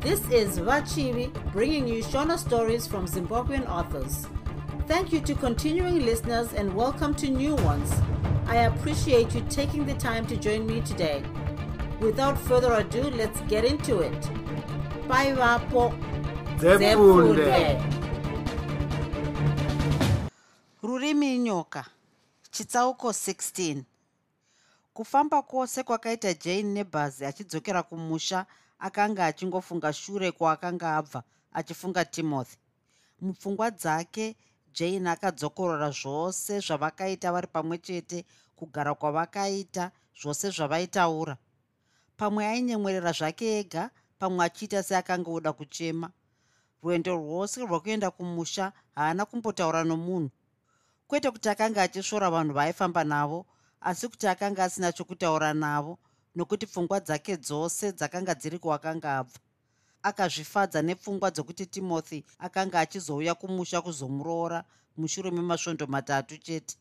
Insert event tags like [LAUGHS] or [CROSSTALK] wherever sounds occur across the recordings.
This is Vachivi bringing you Shona stories from Zimbabwean authors. Thank you to continuing listeners and welcome to new ones. I appreciate you taking the time to join me today. Without further ado, let's get into it. Bye, Vapo. Rurimi nyoka chitsauko 16 kufamba kwose kwakaita jane nebhazi achidzokera kumusha akanga achingofunga shure kwaakanga abva achifunga timothy. Mupfungwa dzake jane akadzokorora zvose zvavakaita vari pamwe chete kugara kwavakaita zvose zvavaitaura. Pamwe ainyemwerera zvake ega pamwe achiita seakanga oda kuchema. Rwendo rwose rwokuenda kumusha haana kumbotaura nomunhu. Kwete kuti akanga achisvora vanhu vaaifamba navo asi kuti akanga asina chokutaura navo nokuti pfungwa dzake dzose dzakanga dziri kwakanga abva. Akazvifadza nepfungwa dzokuti timothy akanga achizouya kumusha kuzomuroora mushure memasvondo matatu chete.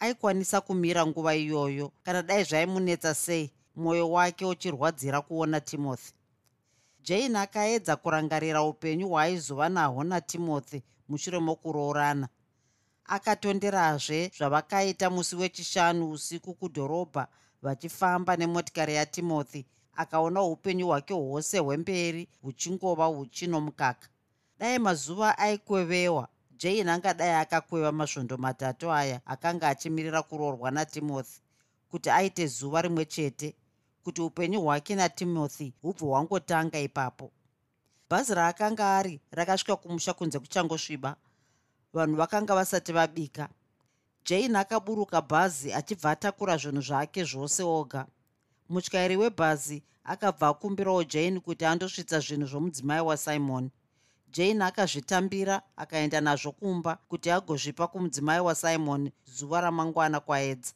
Aikwanisa kumira nguva iyoyo kana dai zvaimunetsa sei mwoyo wake uchirwadzira kuona timothy. Jane akaedza kurangarira upenyu hwaaizova nahwo natimothy mushure mokuroorana. Akatonderazve zvavakaita musi wechishanu usiku kudhorobha vachifamba nemotikari yatimothy akaona upenyu hwake hwose hwemberi huchingova huchinomukaka. Dai mazuva aikwevewa jane angadai akakweva masvondo matatu aya akanga achimirira kuroorwa natimothy kuti aite zuva rimwe chete kuti upenyu hwake natimothy hubve hwangotanga ipapo. Bhazi raakanga ari rakasvika kumusha kunze kuchangosviba. Vanhu vakanga vasati vabika jane akaburuka bhazi achibva atakura zvinhu zvake zvose oga. Mutyairi webhazi akabva akumbirawo jane kuti andosvitsa zvinhu zvomudzimai wasimon. Jane akazvitambira akaenda nazvo kumba kuti agozvipa kumudzimai wasimon zuva ramangwana kwaedza.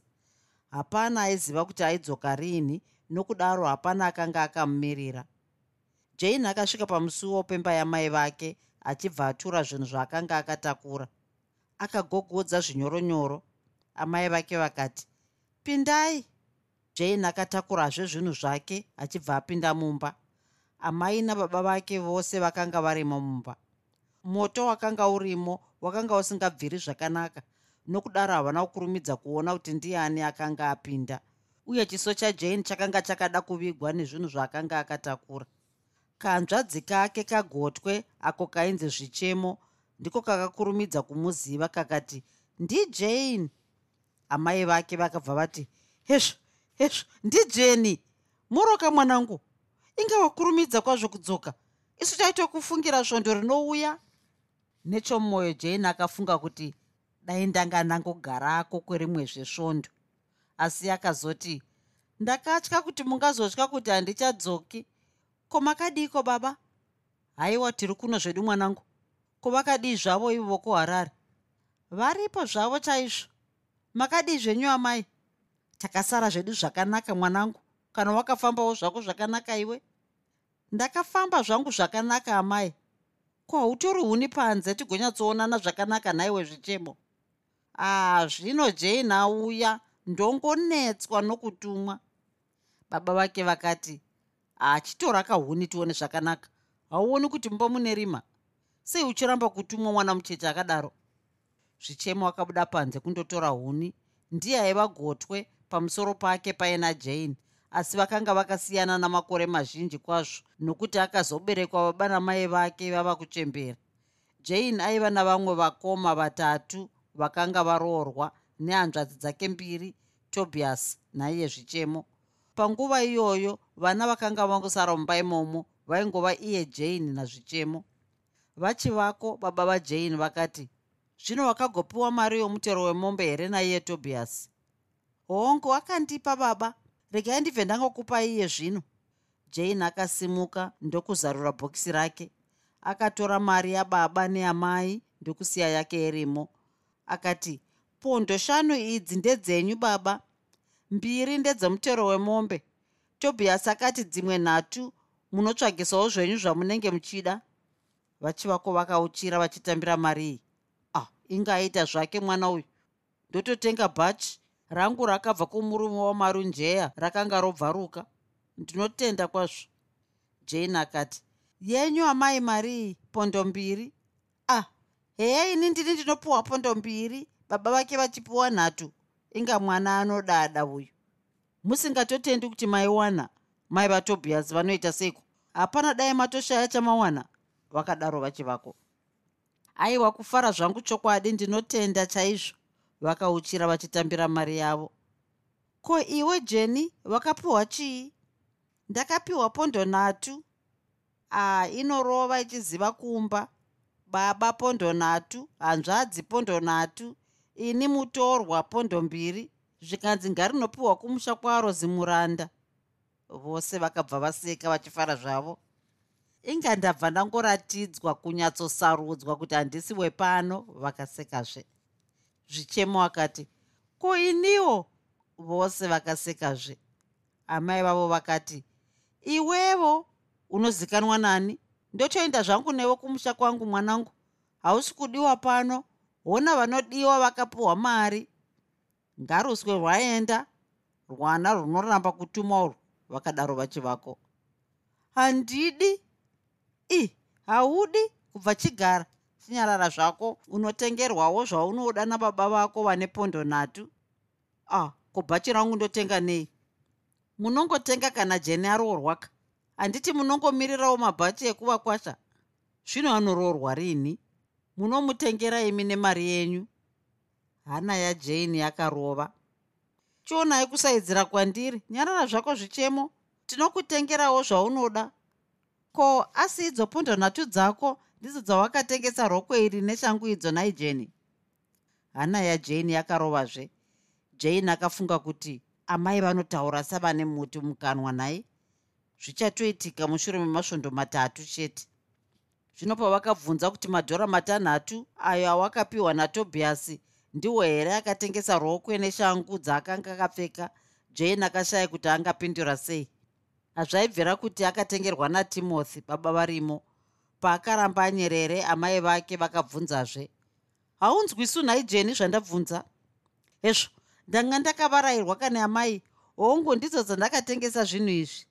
Hapana aiziva kuti aidzoka riini nokudaro hapana akanga akamumirira. Jane akasvika pamusuwo pemba yamai vake achibva atura zvinhu zvaakanga akatakura akagogodza zvinyoronyoro. Amai vake vakati pindai. Jane akatakurazve zvinhu zvake achibva apinda mumba. Amai nababa vake vose vakanga varimo mumba. Moto wakanga urimo wakanga usingabviri zvakanaka nokudaro havana kukurumidza kuona kuti ndiani akanga apinda. Uye chiso chajane chakanga chakada kuvigwa nezvinhu zvaakanga akatakura. Kanzvadzi kake kagotwe ako kainzi zvichemo ndiko kakakurumidza kumuziva kakati ndijane amai vake vakabva vati hezvo hezvo ndijeni muroka mwanangu. Inge wakurumidza kwazvo kudzoka. Isu taitokufungira svondo rinouya. Nechomwoyo jane akafunga kuti dai ndanga nangogarako kwerimwezve svondo. Asi akazoti ndakatya kuti mungazotya kuti handichadzoki. Ko makadiko baba? Haiwa tiri kuno zvedu mwanangu ko vakadii zvavo ivo vokuharare. Varipo zvavo chaizvo. Makadii zvenyu amai? Takasara zvedu zvakanaka mwanangu. Kana wakafambawo zvako zvakanaka iwe? Ndakafamba zvangu zvakanaka amai. Ko hautori huni panze tigonyatsoonana zvakanaka naiwe zvichemo? Aa zvino jane auya ndongonetswa nokutumwa. Baba vake vakati achitora kahuni tione zvakanaka. Hauoni kuti mumba mune rima sei uchiramba kutumwa mwana mucheche akadaro? Zvichemo akabuda panze kundotora huni. Ndiye aiva gotwe pamusoro pake paina jane asi vakanga vakasiyana namakore mazhinji kwazvo nokuti akazoberekwa baba namai vake vava kuchembera. Jane aiva navamwe vakoma vatatu vakanga varoorwa nehanzvadzi dzake mbiri tobias naiye zvichemo. Panguva iyoyo vana vakanga vangosara mumba imomo vaingova iye jane nazvichemo vachivako baba vajane vakati zvino wakagopiwa mari yomutero wemombe here naiye tobias? Hongu akandipa baba. Regai ndibve ndangokupa iye zvino. Jane akasimuka ndokuzarura bhokisi rake akatora mari yababa neamai ndokusiya yake irimo akati pondo shanu idzi ndedzenyu baba. Mbiri ndedzemutero wemombe. Tobias akati dzimwe nhatu munotsvagisawo zvenyu zvamunenge muchida vachivako vakauchira vachitambira mari iyi. Ah ingaita zvake mwana uyu. Ndototenga bhachi rangu rakabva kumurume wamarunjeya rakanga robvaruka. Ndinotenda kwazvo. Jane akati yenyu amai marii pondo mbiri? Ah heya ini ndini ndinopiwa pondo mbiri. Baba vake vachipiwa nhatu. Inga mwana anodada uyu. Musingatotendi kuti maiwana mai vatobiyasi vanoita seiko? Hapana dai matoshaya chamawana vakadaro vachivako. Aiwa kufara zvangu chokwadi ndinotenda chaizvo. Vakauchira vachitambira mari yavo. Ko iwe jeni vakapiwa chii? Ndakapiwa pondo nhatu. A inorova ichiziva kumba. Baba pondo nhatu. Hanzvadzi pondo nhatu. Ini mutorwa pondo mbiri. Zvikanzi ngarinopiwa kumusha kwaro zimuranda. Vose vakabva vaseka vachifara zvavo inga ndabva ndangoratidzwa kunyatsosarudzwa kuti handisi wepano vakasekazve. Zvichemo akati ko iniwo vose vakasekazve. Amai vavo vakati iwevo unozikanwa nani? Ndochoenda zvangu newe kumusha kwangu mwanangu. Hausi kudiwa pano. Hona vanodiwa vakapiwa mari. Ngaruswe rwaenda. Rwana runoramba kutuma urwu vakadaro vachivako. Handidi i haudi kubva chigara. Chinyarara zvako unotengerwawo zvaunoda nababa vako vane pondo nhatu. A ah, kubhachi rangu ndotenga nei? Munongotenga kana jeni aroorwaka? Handiti munongomirirawo mabhachi ekuvakwasha? Zvino anoroorwa rini? Munomutengera imi nemari yenyu? Hana yajani yakarova. Chionai kusaidzira kwandiri. Nyarara zvako zvichemo. Tinokutengerawo zvaunoda ko asi idzo pondo nhatu dzako ndidzo dzawakatengesa rokwe iri neshangu idzo naijeni hana yajani yakarovazve. Jani akafunga kuti amai vanotaura savane muti mukanwa nai zvichatoitika mushure memasvondo matatu chete. Zvino pavakabvunza kuti madhora matanhatu ayo awakapiwa natobiasi ndiwo here akatengesa rokwe neshangu dzaakanga akapfeka? Jane akashaya kuti angapindura sei hazvaibvira kuti akatengerwa natimothy baba varimo. Paakaramba anyerere amai vake vakabvunzazve. Haunzwisu nhai jeni zvandabvunza? Hezvo ndanga ndakavarayirwa kana amai hongu ndidzo dzandakatengesa zvinhu izvi.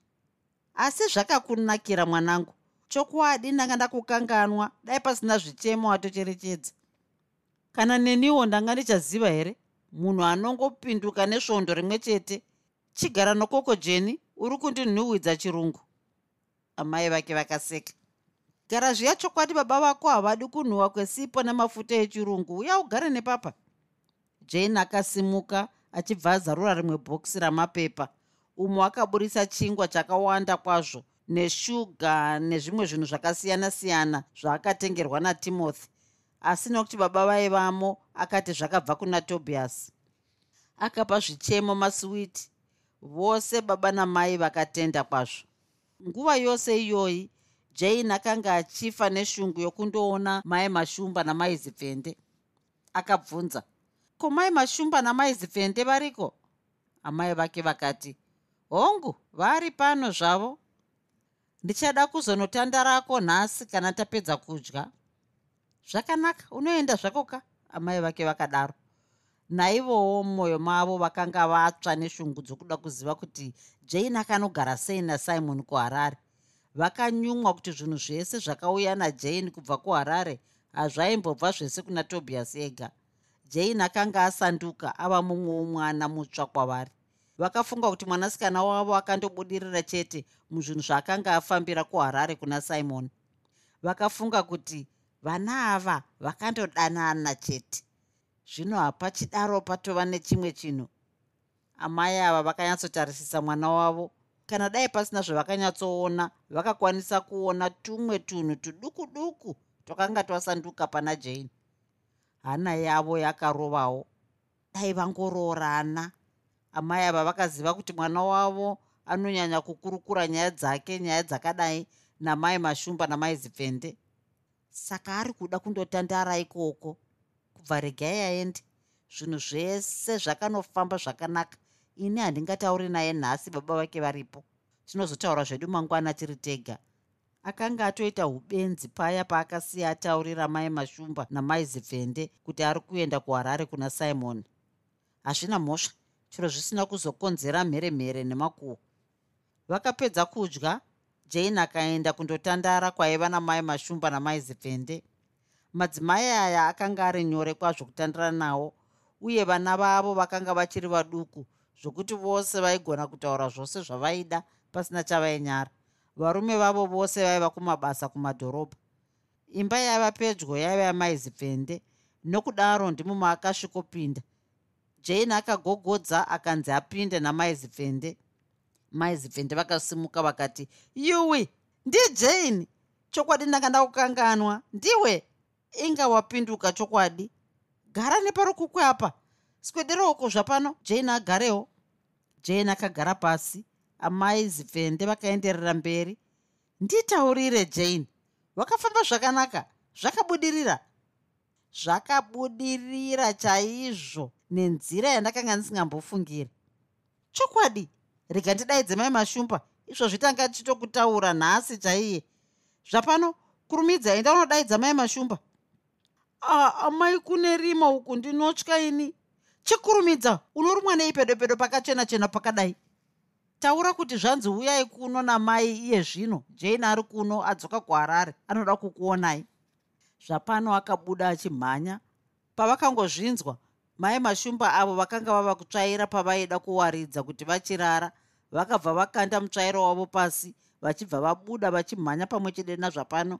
Asi zvakakunakira mwanangu. Chokwadi ndanga ndakukanganwa. Dai pasina zvichemo watocherechedza kana neniwo ndanga ndichaziva here? Munhu anongopinduka nesvondo rimwe chete. Chigara nokoko jeni uri kundinhuhwidza chirungu? Amai vake vakaseka. Gara zviya chokwadi baba vako havadi kunhuhwa kwesipo nemafuta echirungu. Uya ugare nepapa. Jane akasimuka achibva azarura rimwe bhokisi ramapepa. Umo akaburisa chingwa chakawanda kwazvo neshuga nezvimwe zvinhu zvakasiyana-siyana zvaakatengerwa natimothy. Asi nokuti baba vaivamo akati zvakabva kuna tobias akapa zvichemo masiwiti vose baba namai vakatenda kwazvo. Nguva yose iyoyi jane akanga achifa neshungu yokundoona mai mashumba namai zipfende akabvunza ko mai mashumba namai zipfende variko? Amai vake vakati hongu vari pano zvavo. Ndichada kuzonotandarako nhasi kana tapedza kudya. Zvakanaka unoenda zvako ka? Amai vake vakadaro naivowo mumwoyo mavo vakanga vatsva neshungu dzokuda kuziva kuti jane akanogara sei nasimon kuharare. Vakanyumwa kuti zvinhu zvese zvakauya najane kubva kuharare hazvaimbobva zvese kuna tobias ega. Jane akanga asanduka ava mumwe womwana mutsva kwavari. Vakafunga kuti mwanasikana wavo akandobudirira chete muzvinhu zvaakanga afambira kuharare kuna simon. Vakafunga kuti vana ava vakandodanana chete zvino hapachidaro patova nechimwe chinhu. Amai ava vakanyatsotarisisa mwana wavo. Kana dai pasina zvavakanyatsoona vakakwanisa kuona tumwe tunhu tuduku duku twakanga twasanduka pana jane. Hana yavo yakarovawo. Dai vangoroorana. Amai ava vakaziva kuti mwana wavo anonyanya kukurukura nyaya dzake nyaya dzakadai namai mashumba namai zipfende saka ari kuda kundotandara ikoko kubva regai aende. Zvinhu zvese zvakanofamba zvakanaka. Ini handingatauri naye nhasi baba vake varipo. Tinozotaura zvedu mangwana tiri tega. Akanga atoita ubenzi paya paakasiya ataurira mai mashumba namai zipfende kuti ari kuenda kuharare kuna simon. Hazvina mhosva. Chiro zvisina kuzokonzera mheremhere nemakuhwa vakapedza kudya jane akaenda kundotandara kwaiva namai mashumba namai zipfende madzimai aya akanga ari nyore kwazvo kutandara nawo uye vana vavo vakanga vachiri vaduku zvokuti vose vaigona kutaura zvose zvavaida pasina chavainyara. Varume vavo vose vaiva kumabasa kumadhorobha. Imba yaiva pedyo yaiva yamaizipfende nokudaro ndimo maakasvikopinda. Jane akagogodza akanzi apinde namaizipfende. Maizipfende vakasimuka vakati yuwi ndijane chokwadi ndanga ndakukanganwa ndiwe inga wapinduka chokwadi. Gara neparokukwe apa. Swederoko zvapano jane agarewo. Jane akagara pasi. Amai zipfende vakaenderera mberi. Nditaurire jane. Wakafamba zvakanaka. Zvakabudirira. Zvakabudirira chaizvo nenzira yandakanga ndisingambofungiri. Chokwadi rega ndidaidze mai mashumba izvozvi tanga tichitokutaura nhasi chaiye. Zvapano kurumidza enda unodaidza mai mashumba amai kune rima uku ndinotya ini. Chikurumidza unorumwa nei pedo pedo pakachena chena pakadai? Taura kuti zvanzi uyai kuno namai iye zvino. Jane ari kuno adzoka kuharare anoda kukuonai. Zvapano akabuda achimhanya. Pavakangozvinzwa mai mashumba avo vakanga vava kutsvaira pavaida kuwaridza kuti vachirara. Vakabva vakanda mutsvairo wavo pasi vachibva vabuda vachimhanya pamwe chete nazvapano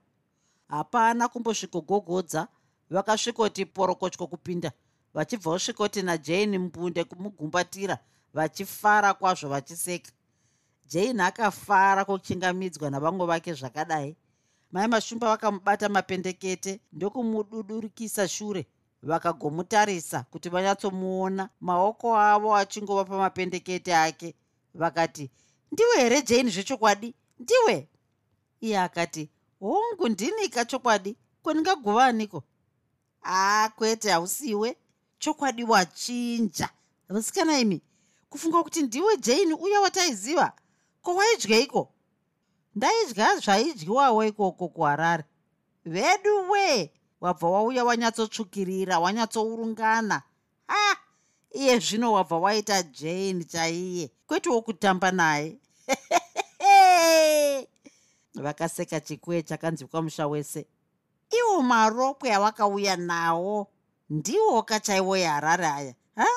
hapana kumbosvikogogodza vakasvikoti porokotyo kupinda vachibva usvikoti najane mbunde kumugumbatira vachifara kwazvo vachiseka. Jane akafara kuchingamidzwa navamwe vake zvakadai. Mai mashumba vakamubata mapendekete ndokumududurikisa shure vakagomutarisa kuti vanyatsomuona. Maoko avo achingova pamapendekete ake vakati ndiwe here jane zvechokwadi? Ndiwe? Iye akati hongu ndinika chokwadi kwendingaguvaniko aa kwete hausiwe. Chokwadi wachinja. Vasikana imi kufunga kuti ndiwe jane uya wataiziva? Kowaidyaiko ndaidya zvaidyiwawo ikoko kuharare. Vedu we! Wabva wauya wanyatsotsvukirira wanyatsourungana. A iye zvino wabva waita jane chaiye. Kwetiwo kutamba naye? [LAUGHS] Vakaseka chikwe chakanzwikwa musha wese iwo marokwe awakauya nawo ndiwo kachaiwo yeharare aya ha?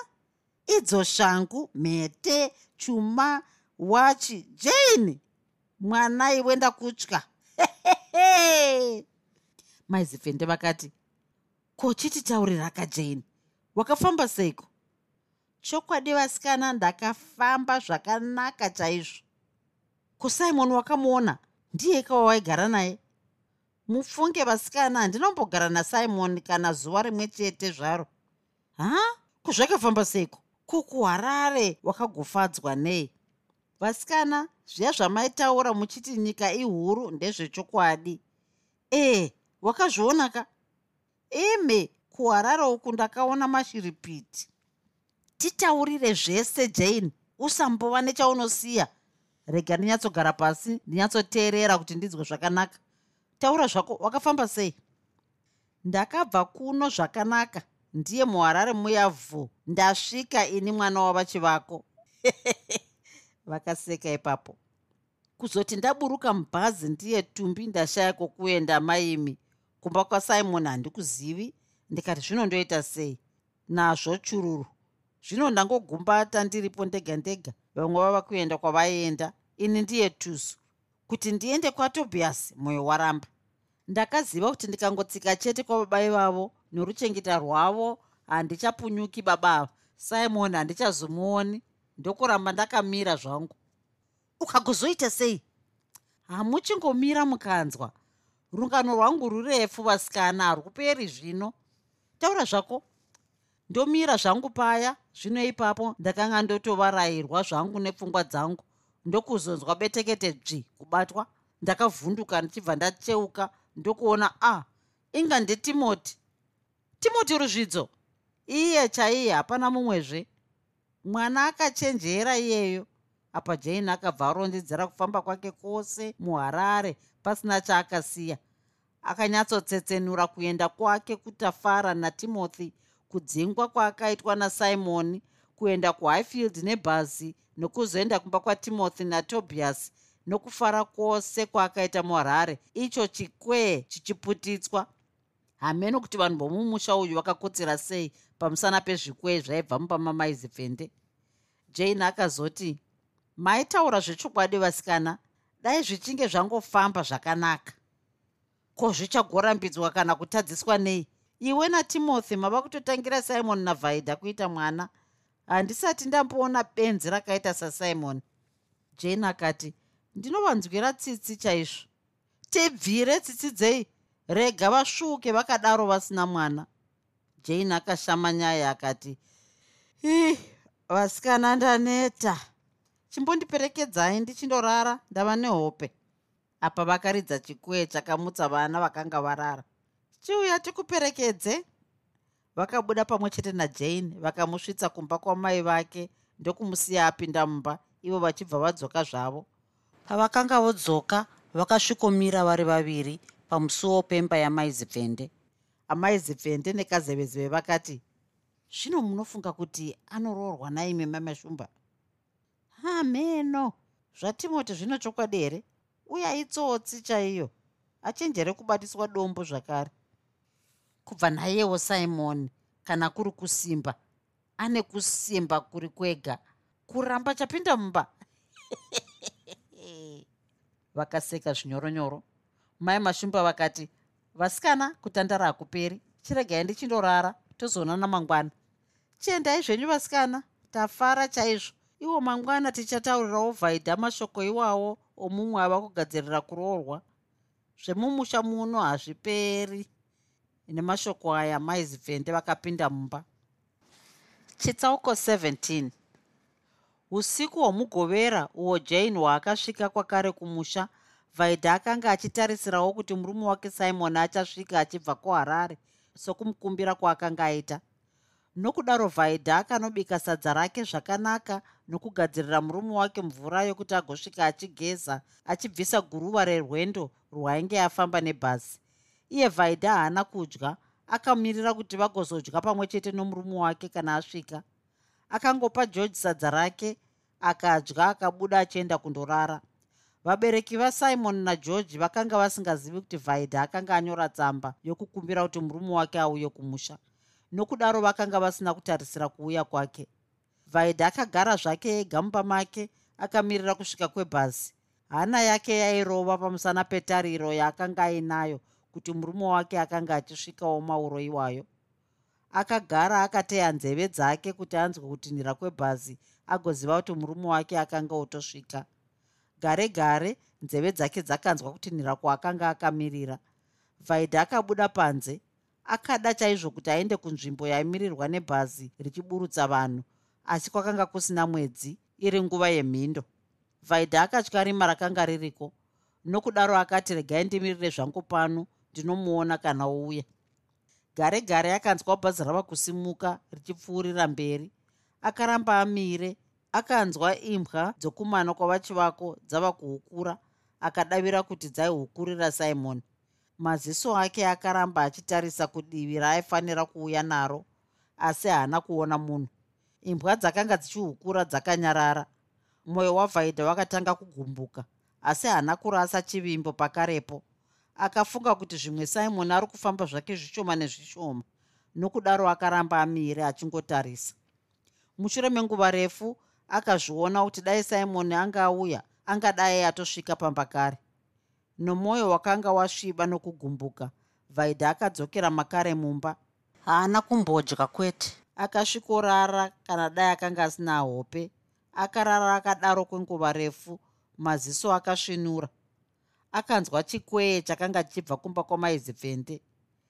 Idzo shangu mhete chuma wachi jane mwana iwe ndakutya. [LAUGHS] Maizipfende vakati kochititaurira kajane wakafamba seiko? Chokwadi vasikana ndakafamba zvakanaka chaizvo. Kusimon wakamuona? Ndiye kawawaigara naye mufunge vasikana handinombogara nasimon kana zuva rimwe chete zvaro. Ha? Kuzvakafamba seiko? Kukuharare wakagofadzwa nei. Vasikana zviya zvamaitaura muchiti nyika ihuru ndezvechokwadi. Ee wakazvionaka ime kuharare uku ndakaona mashiripiti. Titaurire zvese jane. Usambova nechaunosiya rega ndinyatsogara pasi ndinyatsoteerera kuti ndinzwe zvakanaka taura zvako wakafamba sei? Ndakabva kuno zvakanaka. Ndiye muharare muyavhu. Ndasvika ini mwana wavachivako. [LAUGHS] Vakaseka ipapo. Kuzoti ndaburuka mubhazi ndiye tumbi ndashaya kwokuenda maimi. Kumba kwasimon handikuzivi. Ndikati zvinondoita sei? Nazvo chururu. Zvino ndangogumbata ndiripo ndega ndega. Vamwe vava kuenda kwavaienda ini ndiye tusu kuti ndiende kwatobias mwoyo waramba ndakaziva kuti ndikangotsika chete kwababa ivavo noruchengeta rwavo. Handichapunyuki baba. Ava simon handichazomuoni. Ndokuramba ndakamira zvangu. Ukagozoita sei? Hamuchingomira mukanzwa. Rungano rwangu rurefu vasikana harukuperi zvino. Taura zvako? Ndomira zvangu paya. Zvino ipapo ndakanga ndotovarayirwa zvangu nepfungwa dzangu. Ndokuzonzwa betekete dzvi kubatwa ndakavhunduka ndichibva ndacheuka ndokuona a ah, inga ndetimoti timoti. Ruzvidzo iye chaiye hapana mumwezve. Mwana akachenjera iyeyo. Apa jane akabva arondedzera kufamba kwake kwose muharare pasina chaakasiya. Akanyatsotsetsenura kuenda kwake kutafara natimothy kudzingwa kwaakaitwa nasimoni kuenda kuhighfield nebhazi nokuzoenda kumba kwatimothy natobias nokufara kwose kwaakaita muharare. Icho chikwee chichiputitswa. Hameno kuti vanhu vomumusha uyu vakakotsera sei pamusana pezvikwee zvaibva mupa mamaizipfende jane akazoti maitaura zvechokwadi vasikana. Dai zvichinge zvangofamba zvakanaka. Ko zvichagorambidzwa kana kutadziswa nei? Iwe natimothy mava kutotangira simon navhaidha kuita mwana. Handisati ndamboona benzi rakaita sasimon. Jane akati ndinovanzwira tsitsi chaizvo. Tibvire tsitsi dzei rega vasvuke vakadaro vasina mwana. Jane akashama nyaya akati ih vasikana ndaneta. Chimbondiperekedzai ndichindorara ndava nehope. Apa vakaridza chikwee chakamutsa vana vakanga varara. Chiuya tikuperekedze. Vakabuda pamwe chete najane vakamusvitsa kumba kwamai vake ndokumusiya apinda mumba ivo vachibva vadzoka zvavo pavakanga vodzoka vakasvikomira vari vaviri pamusuwo pemba yamaizipfende amaizipfende nekazevezeve vakati zvino munofunga kuti anoroorwa naime mamashumba hameno zvatimoti zvino chokwadi here? Uye aitsotsi chaiyo. Achenjere kubatiswa dombo zvakare. Kubva nayewo simoni kana kuri kusimba. Ane kusimba kuri kwega. Kuramba chapinda mumba [LAUGHS] vakaseka zvinyoronyoro. Mai mashumba vakati vasikana kutandara hakuperi. Chiregai ndichindorara tozoonana mangwana chiendai zvenyu vasikana. Tafara chaizvo. Iwo mangwana tichataurirawo vhaidha mashoko iwawo omumwe ava kugadzirira kuroorwa. Zvemumusha muno hazviperi. Nemashoko aya maizipfende vakapinda mumba. Chitsauko 17 usiku hwomugovera uwo jane hwaakasvika kwakare kumusha vaidha akanga achitarisirawo kuti murume wake simon achasvika achibva kuharare sokumukumbira kwaakanga aita. Nokudaro vaidha akanobika sadza rake zvakanaka nokugadzirira murume wake mvura yokuti agosvika achigeza achibvisa guruva rerwendo rwaainge afamba nebhazi. Iye vaidha haana kudya akamirira kuti vagozodya pamwe chete nomurume wake kana asvika akangopa george sadza rake akadya akabuda achienda kundorara. Vabereki vasimon nageorge vakanga vasingazivi kuti vaidha akanga anyora tsamba yokukumbira kuti murume wake auye kumusha. Nokudaro vakanga vasina kutarisira kuuya kwake. Vaidha akagara zvake ega mumba make akamirira kusvika kwebhazi. Hana yake yairova pamusana petariro yaakanga ainayo kuti murume wake akanga achisvikawo mauro iwayo akagara akateya nzeve dzake kuti anzwe kutinhira kwebhazi agoziva kuti murume wake akanga otosvika gare gare nzeve dzake dzakanzwa kutinhira kwaakanga akamirira. Vaidha akabuda panze akada chaizvo kuti aende kunzvimbo yaimirirwa nebhazi richiburutsa vanhu asi kwakanga kusina mwedzi iri nguva yemhindo. Vaidha akatya rima rakanga ririko nokudaro akati regai ndimirire zvangu pano ndinomuona kana ouya gare gare akanzwa bhazi rava kusimuka richipfuurira mberi. Akaramba amire akanzwa imbwa dzokumana kwavachivako dzava kuhukura akadavira kuti dzaihukurira simon. Maziso ake akaramba achitarisa kudivi raaifanira kuuya naro asi haana kuona munhu. Imbwa dzakanga dzichihukura dzakanyarara. Mwoyo wavhaidha wakatanga kugumbuka asi haana kurasa chivimbo pakarepo akafunga kuti zvimwe simon ari kufamba zvake zvishoma nezvishoma nokudaro akaramba amire achingotarisa. Mushure menguva refu akazviona kuti dai simoni anga auya angadai atosvika pamba kare nomwoyo wakanga wasviba nokugumbuka vaidha akadzokera makare mumba. Haana kumbodya kwete. Akasvikorara kana dai akanga asina hope akarara akadaro kwenguva refu maziso akasvinura akanzwa chikwee chakanga chichibva kumba kwamaizipfende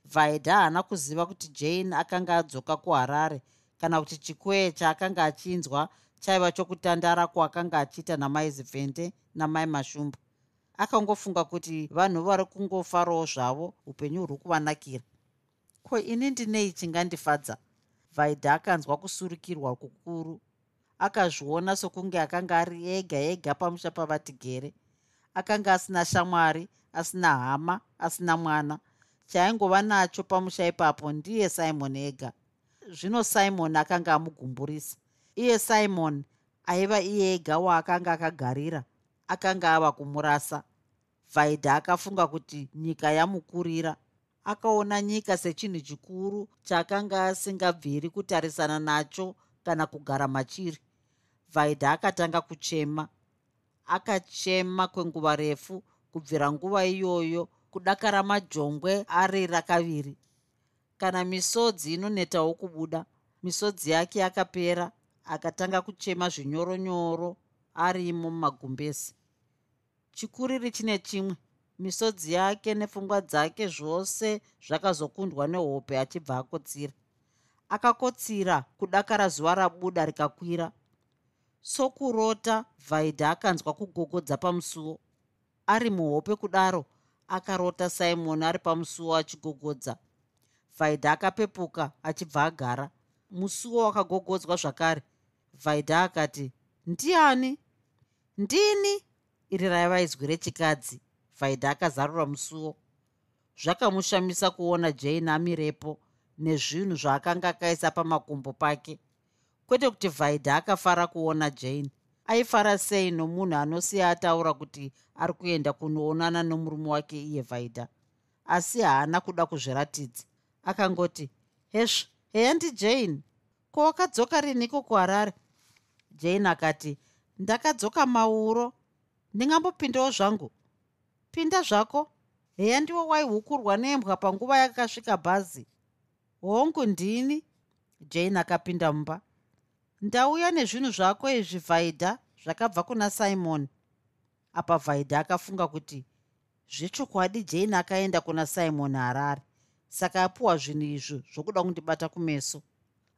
vaidha haana kuziva kuti jane akanga adzoka kuharare kana kuti chikwee chaakanga achinzwa chaiva chokutandara kwaakanga achiita namaizipfende namai mashumba akangofunga kuti vanhu vari kungofarawo zvavo upenyu huri kuvanakira. Ko ini ndinei chingandifadza? Vaidha akanzwa kusurukirwa kukuru. Akazviona sokunge akanga ari ega ega pamusha pavati gere akanga asina shamwari asina hama asina mwana. Chaaingova nacho pamusha ipapo ndiye simon ega. Zvino simon akanga amugumburisa. Iye simon aiva iye ega waakanga akagarira akanga ava kumurasa. Vaidha akafunga kuti nyika yamukurira. Akaona nyika sechinhu chikuru chaakanga asingabviri kutarisana nacho kana kugara machiri. Vaidha akatanga kuchema akachema kwenguva refu kubvira nguva iyoyo kudakara majongwe ari rakaviri. Kana misodzi inonetawo kubuda misodzi yake yakapera akatanga kuchema zvinyoronyoro arimo mumagumbezi. Chikuriri chine chimwe misodzi yake nepfungwa dzake zvose zvakazokundwa nehope achibva akotsira. Akakotsira kudakara zuva rabuda rikakwira sokurota vhaidha akanzwa kugogodza pamusuwo ari muhope kudaro akarota simoni ari pamusuwo achigogodza. Vhaidha akapepuka achibva agara. Musuwo wakagogodzwa zvakare. Vhaidha akati ndiani? Ndini? Iri raiva izwi rechikadzi. Vhaidha akazarura musuwo zvakamushamisa kuona jane amirepo nezvinhu zvaakanga akaisa pamakumbo pake kwete kuti vhaidha akafara kuona jane. Aifara sei nomunhu anosiya ataura kuti ari kuenda kunoonana nomurume wake iye vhaidha asi haana kuda kuzviratidza. Akangoti hezvo heya ndijane ko wakadzoka riniko kuharare jane akati ndakadzoka mauro. Ndingambopindawo zvangu. Pinda zvako. Heya ndiwo waihukurwa nembwa panguva yakasvika bhazi. Hongu ndini? Jane akapinda mumba ndauya nezvinhu zvako izvi vhaidha zvakabva kuna simon. Apa vhaidha akafunga kuti zvechokwadi jane akaenda kuna simon harare. Saka apiwa zvinhu izvo zvokuda kundibata kumeso.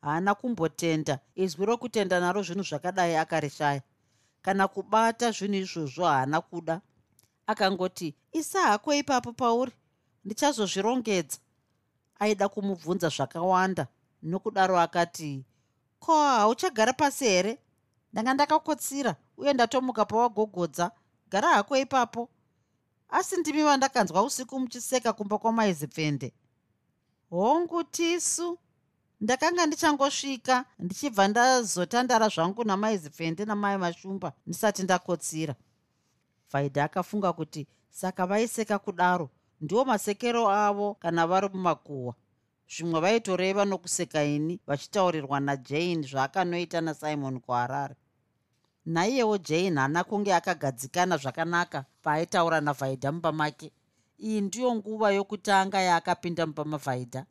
Haana kumbotenda. Izwi rokutenda naro zvinhu zvakadai akarishaya. Kana kubata zvinhu izvozvo haana kuda. Akangoti isa hako ipapo pauri ndichazozvirongedza. Aida kumubvunza zvakawanda nokudaro akati ko hauchagara pasi here? Ndanga ndakakotsira uye ndatomuka pawagogodza. Gara hako ipapo. Asi ndimi vandakanzwa usiku muchiseka kumba kwamaizipfende hongu tisu ndakanga ndichangosvika ndichibva ndazotandara zvangu namaizipfende namai mashumba ndisati ndakotsira. Vaidha akafunga kuti saka vaiseka kudaro. Ndiwo masekero avo kana vari mumakuhwa zvimwe vaitoreva nokuseka ini vachitaurirwa najane zvaakanoita nasimon kuharare. Naiyewo jane haana kunge akagadzikana zvakanaka paaitaura navhaidha mumba make iyi ndiyo nguva yokutanga yaakapinda mumba mavhaidha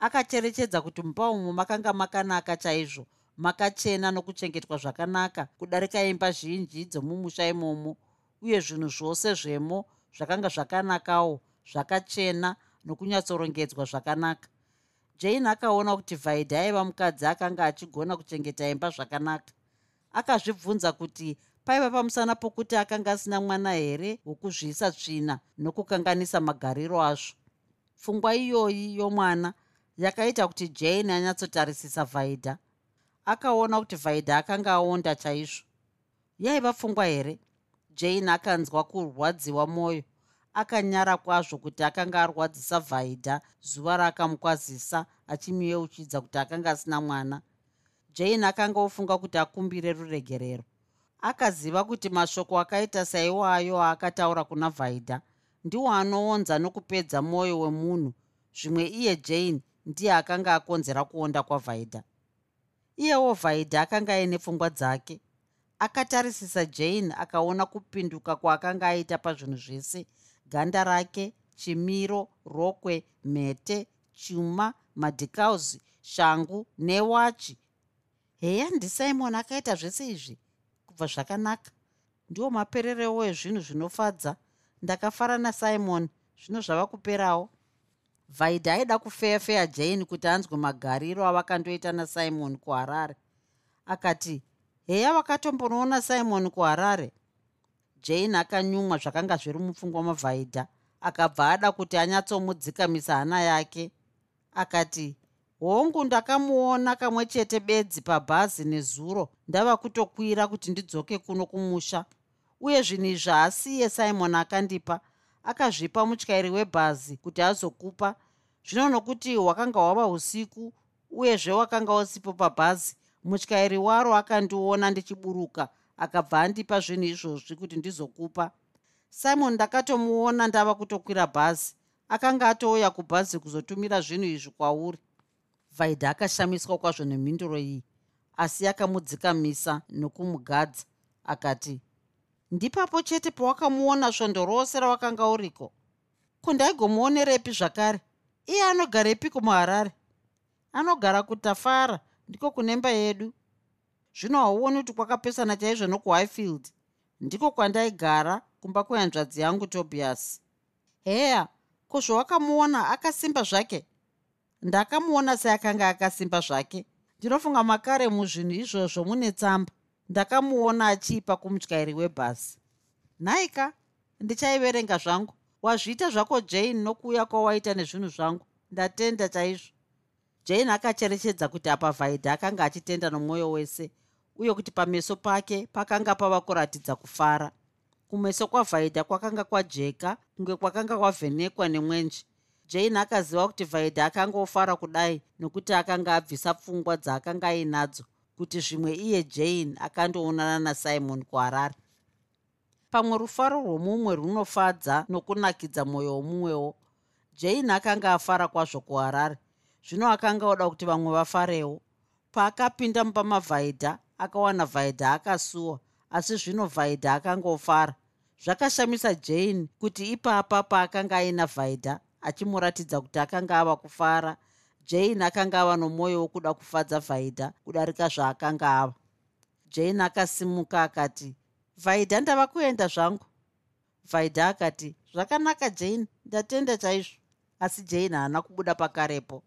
akacherechedza kuti mumba umo makanga makanaka chaizvo makachena nokuchengetwa zvakanaka kudarika imba zhinji dzomumusha imomo uye zvinhu zvose zvemo zvakanga zvakanakawo zvakachena nokunyatsorongedzwa zvakanaka jane akaona kuti vaidha aiva mukadzi akanga achigona kuchengeta imba zvakanaka. Akazvibvunza kuti paiva pamusana pokuti akanga asina mwana here wokuzvisa tsvina nokukanganisa magariro azvo. Pfungwa iyoyi yomwana yakaita kuti jane anyatsotarisisa vaidha akaona kuti vaidha akanga aonda chaizvo. Yaiva pfungwa here? Jane akanzwa kurwadziwa mwoyo akanyara kwazvo kuti akanga arwadzisa vaidha zuva raakamukwazisa achimiyeuchidza kuti akanga asina mwana. Jane akanga ofunga kuti akumbire ruregerero. Akaziva kuti mashoko akaita saiwayo aakataura kuna vaidha ndiwo anoonza nokupedza mwoyo wemunhu. Zvimwe iye jane ndiye akanga akonzera kuonda kwavhaidha iyewo vhaidha akanga aine pfungwa dzake. Akatarisisa jane akaona kupinduka kwaakanga aita pazvinhu zvese ganda rake chimiro rokwe mhete chuma madhikausi shangu newachi. Heya ndisimon akaita zvese izvi kubva zvakanaka. Ndiwo mapererewo ezvinhu zvinofadza. Ndakafara nasimon zvino zvava kuperawo. Vaidha aida kufeyafeya jane kuti anzwe magariro avakandoita nasimon kuharare. Akati heya wakatombonoona simon kuharare jane akanyumwa zvakanga zviri mupfungwa mavhaidha. Akabva ada kuti anyatsomudzikamisa hana yake. Akati hongu ndakamuona kamwe chete bedzi pabhazi nezuro. Ndava kutokwira kuti ndidzoke kuno kumusha. Uye zvinhu izvi haasiye simon akandipa. Akazvipa mutyairi webhazi kuti azokupa. Zvino nokuti hwakanga hwava usiku uyezve wakanga usipo pabhazi mutyairi waro akandiona ndichiburuka akabva andipa zvinhu izvozvi kuti ndizokupa. Simon ndakatomuona ndava kutokwira bhazi. Akanga atouya kubhazi kuzotumira zvinhu izvi kwauri. Vaidha akashamiswa kwazvo nemhinduro iyi asi akamudzikamisa nokumugadza. Akati ndipapo chete pawakamuona svondo rose rawakanga uriko? Kundaigomuonerepi zvakare? Iye anogarepiko muharare anogara kutafara ndiko kunemba yedu zvino hauoni kuti kwakapesana chaizvo nokuhighfield ndiko kwandaigara kumba kwehanzvadzi yangu tobias. Heya ko zvawakamuona akasimba zvake? Ndakamuona seakanga akasimba zvake. Ndinofunga makare muzvinhu izvozvo mune tsamba. Ndakamuona achiipa kumutyairi webhasi. Nhaika ndichaiverenga zvangu. Wazviita zvako jane nokuuya kwawaita nezvinhu zvangu. Ndatenda chaizvo. Jane akacherechedza kuti apa vhaidha akanga achitenda nomwoyo wese uye kuti pameso pake pakanga pava kuratidza kufara. Kumeso kwavhaidha kwakanga kwajeka kunge kwakanga kwavhenekwa nemwenje. Jane akaziva kuti vhaidha akanga ofara kudai nokuti akanga abvisa pfungwa dzaakanga ainadzo kuti zvimwe iye jane akandoonana nasimon kuharare. Pamwe rufaro rwomumwe runofadza nokunakidza mwoyo womumwewo. Jane akanga afara kwazvo kuharare. Zvino akanga oda kuti vamwe vafarewo. Paakapinda mupa mavhaidha akawana vhaidha akasuwa asi zvino vhaidha akanga ofara zvakashamisa jane kuti ipapa paakanga aina vhaidha achimuratidza kuti akanga ava kufara. Jane akanga ava nomwoyo wokuda kufadza vhaidha kudarika zvaakanga ava. Jane akasimuka akati vhaidha ndava kuenda zvangu? Vhaidha akati zvakanaka jane ndatenda chaizvo. Asi jane haana kubuda pakarepo.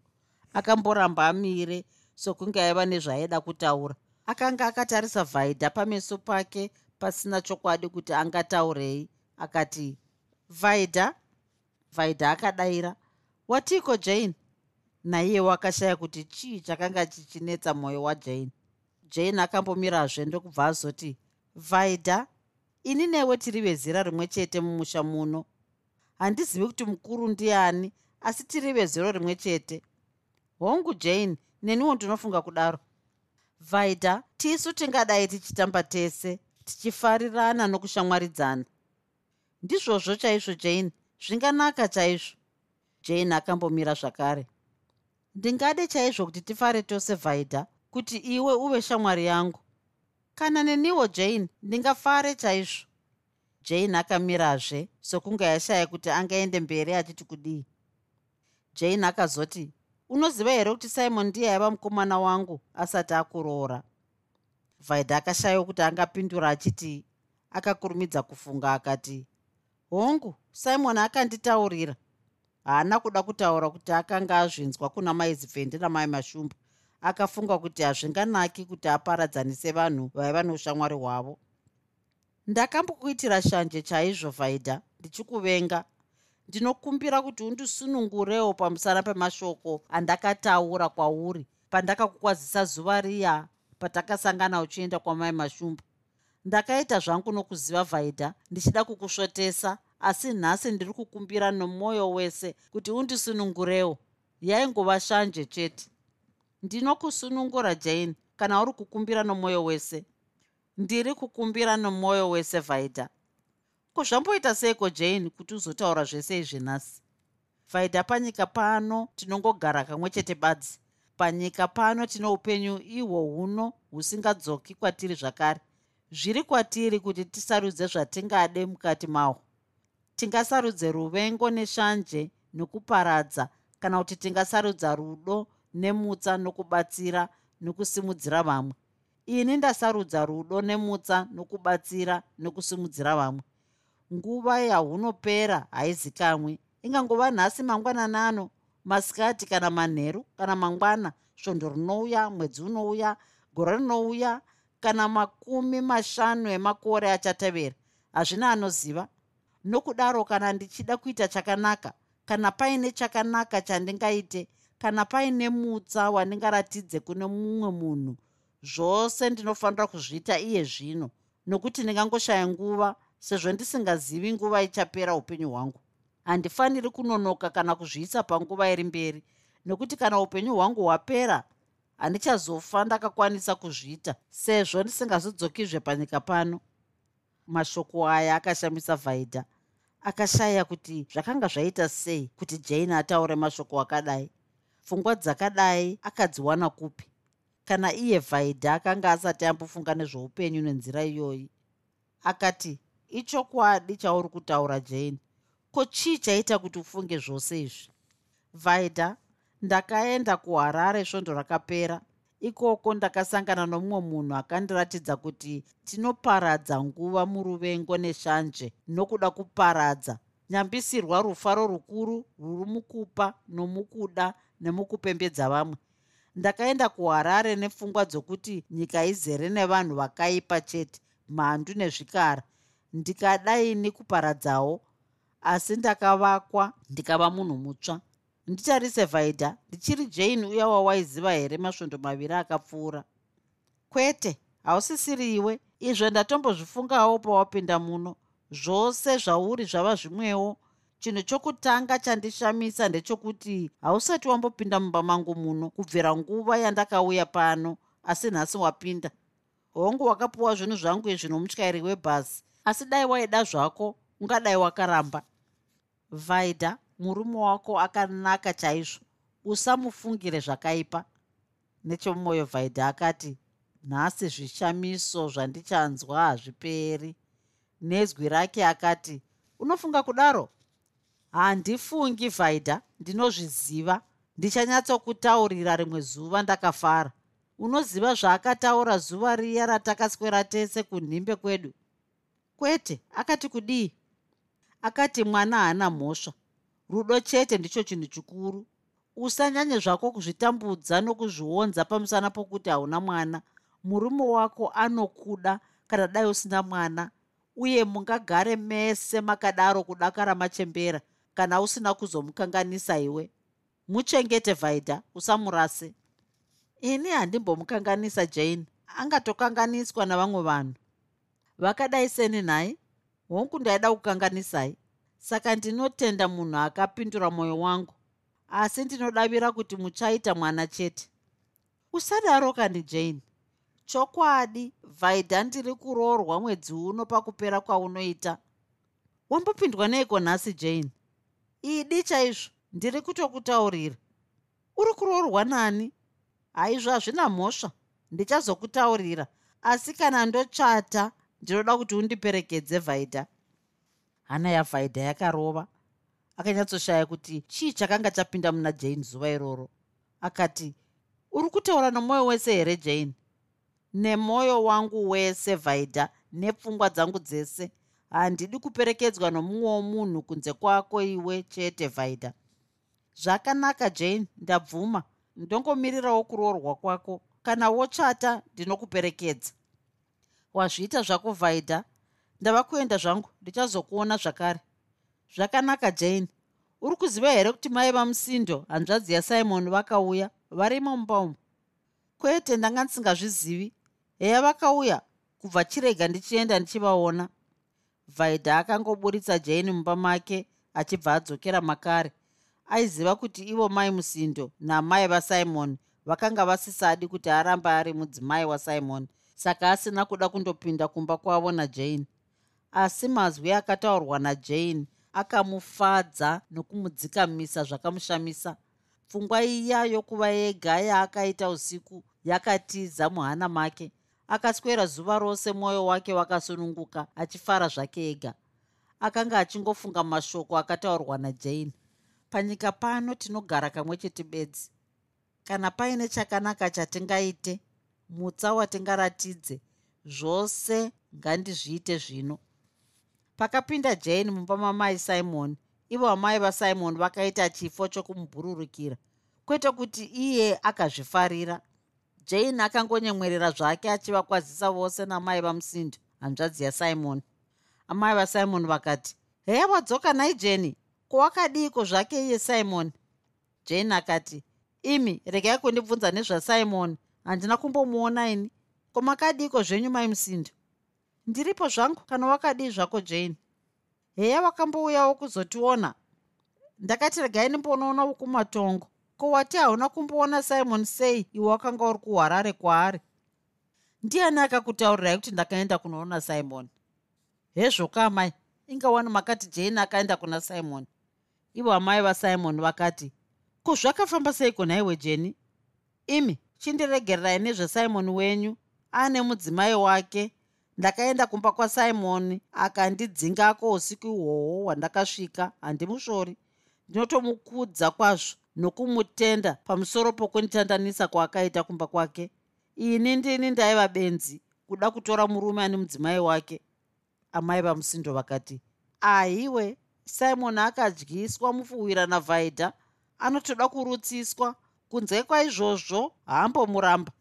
Akamboramba amire sokunge aiva nezvaaida kutaura akanga akatarisa vhaidha pameso pake pasina chokwadi kuti angataurei. Akati vhaidha vhaidha akadayira watiko jane? Naiyewo akashaya kuti chii chakanga chichinetsa mwoyo wajane jane? Akambomirazve ndokubva azoti vhaidha ini newe tiri vezera rimwe chete mumusha muno. Handizivi kuti mukuru ndiani asi tiri vezero rimwe chete. Hongu jane neniwo ndinofunga kudaro vaida tisu tingadai tichitamba tese tichifarirana nokushamwaridzana. Ndizvozvo chaizvo jane. Zvinganaka chaizvo. Jane akambomira zvakare. Ndingade chaizvo kuti tifare tose vaida kuti iwe uve shamwari yangu. Kana neniwo jane ndingafare chaizvo. Jane akamirazve sokunge yashaya kuti angaende mberi achiti kudii. Jane akazoti unoziva here kuti simon ndiye aiva mukomana wangu asati akuroora? Vaida akashayiwa kuti angapindura achiti akakurumidza kufunga akati hongu simon akanditaurira. Haana kuda kutaura kuti akanga azvinzwa kuna maizivhende namai mashumba. Akafunga kuti hazvinganaki kuti aparadzanise vanhu vaiva neushamwari hwavo. Ndakambokuitira shanje chaizvo vaida ndichikuvenga ndinokumbira kuti undisunungurewo pamusana pemashoko andakataura kwauri pandakakukwazisa zuva riya patakasangana uchienda kwamai mashumba. Ndakaita zvangu nokuziva vhaidha ndichida kukusvotesa asi nhasi ndiri kukumbira nomwoyo wese kuti undisunungurewo. Yaingova shanje chete. Ndinokusunungura jane kana uri kukumbira nomwoyo wese. Ndiri kukumbira nomwoyo wese vhaidha ko zvamboita seiko jane kuti uzotaura zvese izvi nhasi? Faidha panyika pano tinongogara kamwe chete badzi. Panyika pano tino upenyu ihwo huno husingadzoki kwatiri zvakare. Zviri kwatiri kuti tisarudze zvatingade mukati mahwo tingasarudze ruvengo neshanje nokuparadza kana kuti tingasarudza rudo nemutsa nokubatsira nokusimudzira vamwe. Ini ndasarudza rudo nemutsa nokubatsira nokusimudzira vamwe nguva yahunopera haizikamwi ingangova nhasi mangwanana ano masikati kana manheru kana mangwana svondo rinouya mwedzi unouya gore rinouya kana makumi mashanu emakore achatevera. Hazvina anoziva. Nokudaro kana ndichida kuita chakanaka kana paine chakanaka chandingaite kana paine mutsa wandingaratidze kune mumwe munhu zvose ndinofanira kuzviita iye zvino. Nokuti ndingangoshaya nguva sezvo ndisingazivi nguva ichapera upenyu hwangu. Handifaniri kunonoka kana kuzviisa panguva iri mberi nokuti kana upenyu hwangu hwapera handichazofa ndakakwanisa kuzviita sezvo ndisingazodzokizve panyika pano. Mashoko aya akashamisa vhaidha akashaya kuti zvakanga zvaita sei kuti jane ataure mashoko akadai. Pfungwa dzakadai akadziwana kupi? Kana iye vhaidha akanga asati ambofunga nezveupenyu nenzira iyoyi akati ichokwadi chauri kutaura jane. Ko chii chaita kuti ufunge zvose izvi? Vhaidha ndakaenda kuharare svondo rakapera. Ikoko ndakasangana nomumwe munhu akandiratidza kuti tinoparadza nguva muruvengo neshanje nokuda kuparadza. Nyambisirwa rufaro rukuru rwuri mukupa nomukuda nemukupembedza vamwe. Ndakaenda kuharare nepfungwa dzokuti nyika izere nevanhu vakaipa chete mhandu nezvikara ndikadaini kuparadzawo asi ndakavakwa. Ndikava munhu mutsva. Nditarise vhaidha ndichiri jane uya wawaiziva here masvondo maviri akapfuura? Kwete hausisiri iwe. Izvo ndatombozvifungawo pawapinda muno. Zvose zvauri zvava zvimwewo. Chinhu chokutanga chandishamisa ndechokuti hausati wambopinda mumba mangu muno kubvira nguva yandakauya pano asi nhasi wapinda. Hongu wakapiwa zvinhu zvangu izvi nomutyairi webhasi asi dai waida zvako ungadai wakaramba. Vaida murume wako akanaka chaizvo. Usamufungire zvakaipa. Nechemumwoyo vaida akati nhasi zvishamiso zvandichanzwa hazviperi. Nezwi rake akati unofunga kudaro? Handifungi vaida. Ndinozviziva. Ndichanyatsokutaurira rimwe zuva ndakafara. Unoziva zvaakataura zuva riya ratakaswera tese kunhimbe kwedu kwete? Akati kudii? Akati mwana haana mhosva. Rudo chete ndicho chinhu chikuru. Usanyanye zvako kuzvitambudza nokuzvionza pamusana pokuti hauna mwana. Murume wako anokuda kana dai usina mwana uye mungagare mese makadaro kudakara machembera kana usina kuzomukanganisa iwe. Muchengete vhaidha usamurase. Ini handimbomukanganisa jane. Angatokanganiswa navamwe vanhu vakadai seni nhaye hongu ndaida kukanganisai. Saka ndinotenda munhu akapindura mwoyo wangu asi ndinodavira kuti muchaita mwana chete. Usadaro kani jane. Chokwadi vhaidha ndiri kuroorwa mwedzi uno pakupera kwaunoita. Wambopindwa neiko nhasi jane? Idi chaizvo ndiri kutokutaurira. Uri kuroorwa nani? Haizvo hazvina mhosva ndichazokutaurira. Asi kana ndotsvata ndinoda kuti undiperekedze vhaidha hana yavhaidha yakarova. Akanyatsoshaya kuti chii chakanga chapinda muna jane zuva iroro? Akati uri kutaura nomwoyo wese here jane? Nemwoyo wangu wese vhaidha nepfungwa dzangu dzese. Handidi kuperekedzwa nomumwewo munhu kunze kwako iwe chete vhaidha zvakanaka jane ndabvuma. Ndongomirirawo kuroorwa kwako. Kana wochata ndinokuperekedza wazviita zvako vhaidha ndava kuenda zvangu ndichazokuona zvakare. Zvakanaka jane. Uri kuziva here kuti mai vamusindo hanzvadzi yasimon vakauya? Varimo mumba umu? Kwete ndanga ndisingazvizivi. Heya vakauya. Kubva chirega ndichienda ndichivaona. Vhaidha akangoburitsa jane mumba make achibva adzokera makare. Aiziva kuti ivo mai musindo namai vasimon vakanga vasisadi kuti arambe ari mudzimai wasimon saka asina kuda kundopinda kumba kwavo najane. Asi mazwi akataurwa najane akamufadza nokumudzikamisa zvakamushamisa. Pfungwa iya yokuva yega yaakaita usiku yakatiza muhana make. Akaswera zuva rose mwoyo wake wakasununguka achifara zvake ega. Akanga achingofunga mashoko akataurwa najane. Panyika pano tinogara kamwe chete bedzi. Kana paine chakanaka chatingaite mutsa watingaratidze zvose ngandizviite zvino. Pakapinda jane mumba mamai simon ivo vamai vasimon vakaita chifo chokumubhururukira kwete kuti iye akazvifarira. Jane akangonyemwerera zvake achivakwazisa vose namai vamusindo hanzvadzi yasimon amai vasimon vakati heya wadzoka nai jeni kowakadiiko zvake iye simon? Jane akati imi regai kundibvunza nezvasimon handina kumbomuona ini. Komakadiiko zvenyu mai musindo? Ndiripo zvangu kana wakadii zvako jane? Heya wakambouyawo kuzotiona. Ndakati regai ndimbonoona wokumatongo ko wati hauna kumboona simon sei? Iwe wakanga uri kuharare kwaari. Ndiani akakutaurirai kuti ndakaenda kunoona simon? Hezvoka amai ingawani makati jane akaenda kuna simon. Ivo amai vasimon vakati ko zvakafamba seiko nhaiwe jeni imi chindiregererai nezvesimon wenyu. Ane mudzimai wake. Ndakaenda kumba kwasimon akandidzingako usiku ihwohwo hwandakasvika. Handimushori. Ndinotomukudza kwazvo nokumutenda pamusoro pokunditandanisa kwaakaita kumba kwake. Ini ndini ndaiva benzi kuda kutora murume ane mudzimai wake. Amai vamusindo vakati ahiwe simon akadyiswa mufuwira navhaidha anotoda kurutsiswa kunze kwaizvozvo haambomuramba.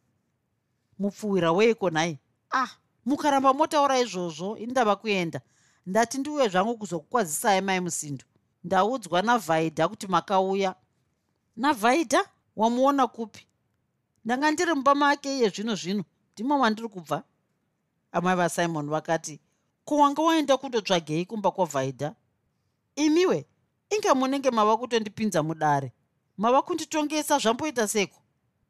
Mupfuwira weiko nhai ah. Mukaramba motaura izvozvo ini ndava kuenda. Ndati ndiuye zvangu kuzokukwazisai mai musindo. Ndaudzwa navhaidha kuti makauya. Navhaidha wamuona kupi? Ndanga ndiri mumba make iye zvino zvino. Ndimo mandiri kubva. Amai vasimon vakati ko wanga waenda kundotsvagei kumba kwavhaidha imiwe inge munenge mava kutondipinza mudare mava kunditongesa zvamboita seko?